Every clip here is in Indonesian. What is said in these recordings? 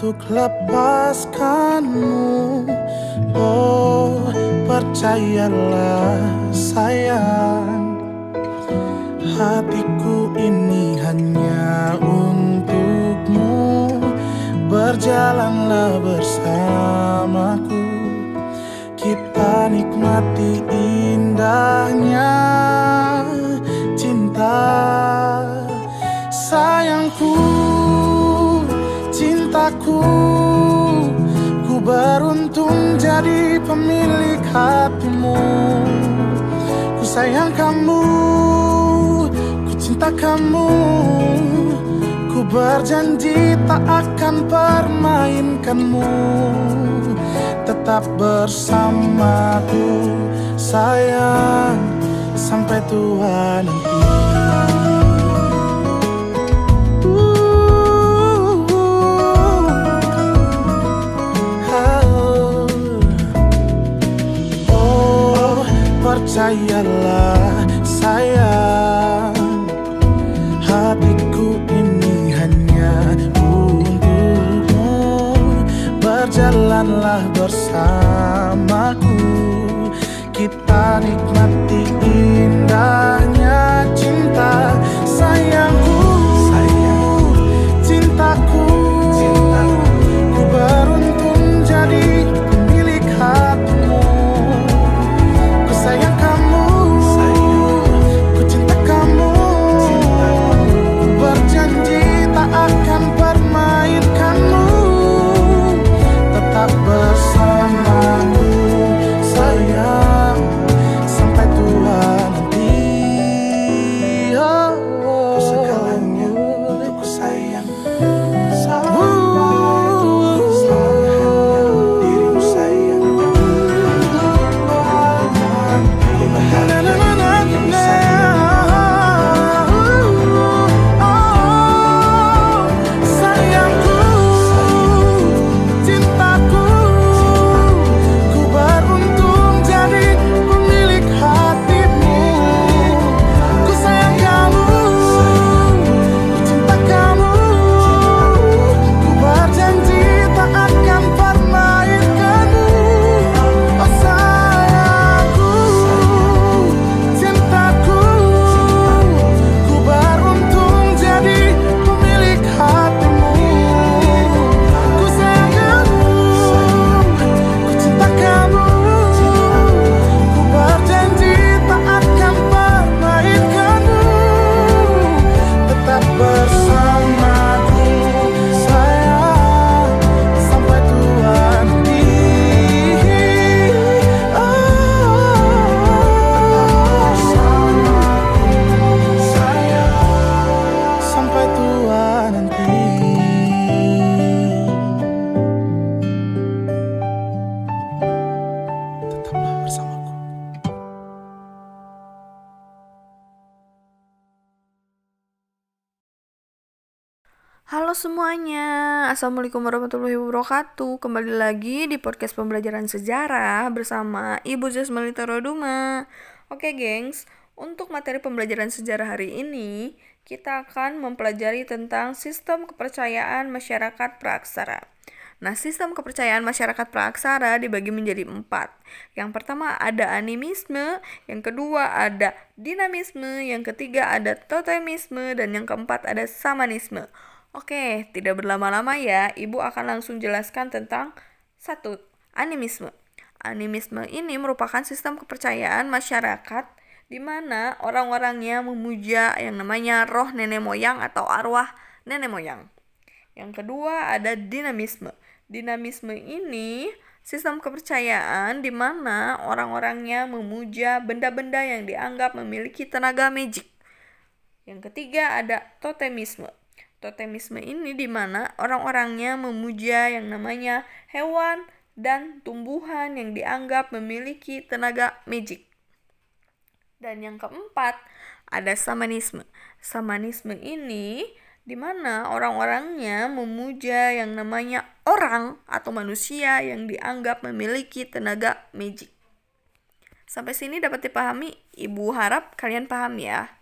untuk lepaskanmu. Oh percayalah sayang. Hatiku ini hanya untukmu. Berjalanlah bersamaku. Kita nikmati indahnya cintaku Ku beruntung jadi pemilik hatimu. Ku sayang kamu, ku cinta kamu. Ku berjanji tak akan permainkanmu. Tetap bersamaku sayang Sampai tua nanti percayalah sayang Hatiku ini hanya untukmu. Berjalanlah bersamaku Kita nikmati indahnya cinta. Sayangku, Assalamualaikum warahmatullahi wabarakatuh Kembali lagi di podcast pembelajaran sejarah bersama Ibu Jasmali Taroduma Oke gengs, untuk materi pembelajaran sejarah hari ini Kita akan mempelajari tentang sistem kepercayaan masyarakat praaksara Nah, sistem kepercayaan masyarakat praaksara dibagi menjadi empat. Yang pertama ada animisme, yang kedua ada dinamisme, yang ketiga ada totemisme, dan yang keempat ada samanisme. Oke, tidak berlama-lama ya, Ibu akan langsung jelaskan tentang satu animisme. Animisme ini merupakan sistem kepercayaan masyarakat di mana orang-orangnya memuja yang namanya roh nenek moyang atau arwah nenek moyang. Yang kedua ada dinamisme. Dinamisme ini sistem kepercayaan di mana orang-orangnya memuja benda-benda yang dianggap memiliki tenaga magic. Yang ketiga ada totemisme. Totemisme ini di mana orang-orangnya memuja yang namanya hewan dan tumbuhan yang dianggap memiliki tenaga magic. Dan yang keempat, ada samanisme. Samanisme ini di mana orang-orangnya memuja yang namanya orang atau manusia yang dianggap memiliki tenaga magic. Sampai sini dapat dipahami? Ibu harap kalian paham ya.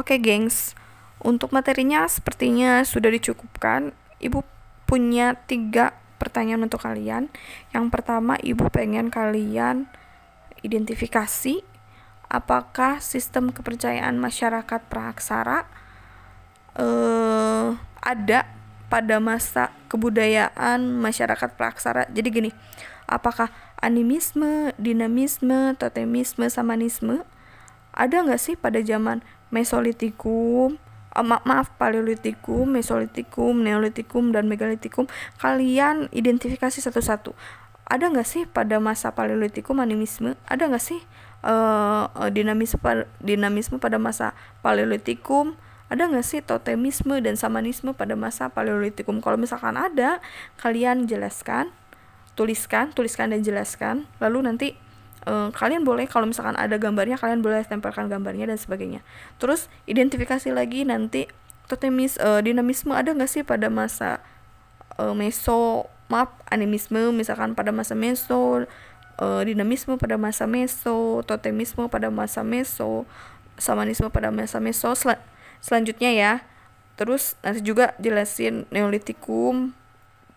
Oke, gengs. Untuk materinya sepertinya sudah dicukupkan. Ibu punya tiga pertanyaan untuk kalian. Yang pertama, ibu pengen kalian identifikasi apakah sistem kepercayaan masyarakat praksara eh, ada pada masa kebudayaan masyarakat praksara. Jadi gini, apakah animisme, dinamisme, totemisme, samanisme ada nggak sih pada zaman Mesolitikum, uh, ma maaf Paleolitikum, Mesolitikum, Neolitikum dan Megalitikum? Kalian identifikasi satu-satu. Ada nggak sih pada masa Paleolitikum animisme? Ada nggak sih uh, dinamisme dinamisme pada masa Paleolitikum? Ada nggak sih totemisme dan samanisme pada masa Paleolitikum? Kalau misalkan ada, kalian jelaskan, tuliskan, tuliskan dan jelaskan. Lalu nanti Uh, kalian boleh kalau misalkan ada gambarnya kalian boleh tempelkan gambarnya dan sebagainya. Terus identifikasi lagi nanti totemis uh, dinamisme ada nggak sih pada masa uh, meso maaf animisme misalkan pada masa meso uh, dinamisme pada masa meso totemisme pada masa meso samanisme pada masa meso Sel selanjutnya ya. Terus nanti juga jelasin neolitikum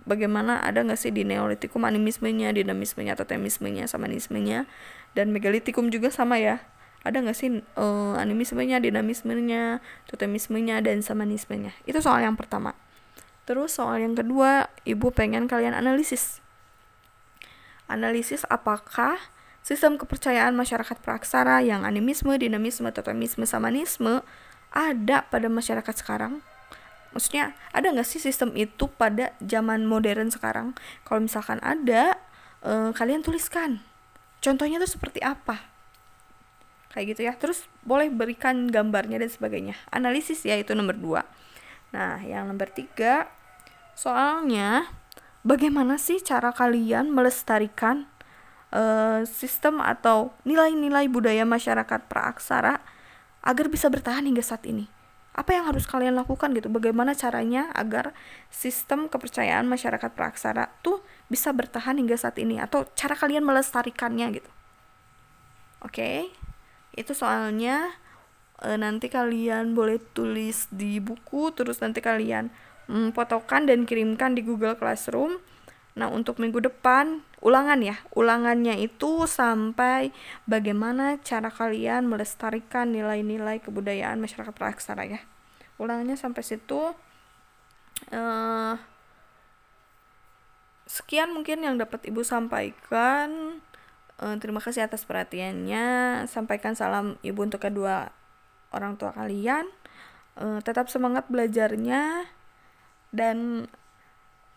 bagaimana ada nggak sih di neolitikum animismenya, dinamismenya, totemismenya, samanismenya, dan megalitikum juga sama ya. Ada nggak sih uh, animismenya, dinamismenya, totemismenya, dan samanismenya? Itu soal yang pertama. Terus soal yang kedua, ibu pengen kalian analisis. Analisis apakah sistem kepercayaan masyarakat praksara yang animisme, dinamisme, totemisme, samanisme ada pada masyarakat sekarang maksudnya ada nggak sih sistem itu pada zaman modern sekarang? Kalau misalkan ada eh, kalian tuliskan. Contohnya tuh seperti apa? Kayak gitu ya. Terus boleh berikan gambarnya dan sebagainya. Analisis ya itu nomor dua. Nah yang nomor tiga soalnya bagaimana sih cara kalian melestarikan uh, sistem atau nilai-nilai budaya masyarakat praaksara agar bisa bertahan hingga saat ini apa yang harus kalian lakukan gitu? Bagaimana caranya agar sistem kepercayaan masyarakat praksara tuh bisa bertahan hingga saat ini? Atau cara kalian melestarikannya gitu? Oke okay? itu soalnya e, nanti kalian boleh tulis di buku terus nanti kalian mm, fotokan dan kirimkan di Google Classroom nah untuk minggu depan ulangan ya. Ulangannya itu sampai bagaimana cara kalian melestarikan nilai-nilai kebudayaan masyarakat praksara ya. Ulangannya sampai situ uh, sekian mungkin yang dapat ibu sampaikan. Uh, terima kasih atas perhatiannya. Sampaikan salam ibu untuk kedua orang tua kalian. Uh, tetap semangat belajarnya. Dan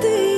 ti.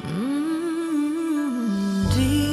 Di dalam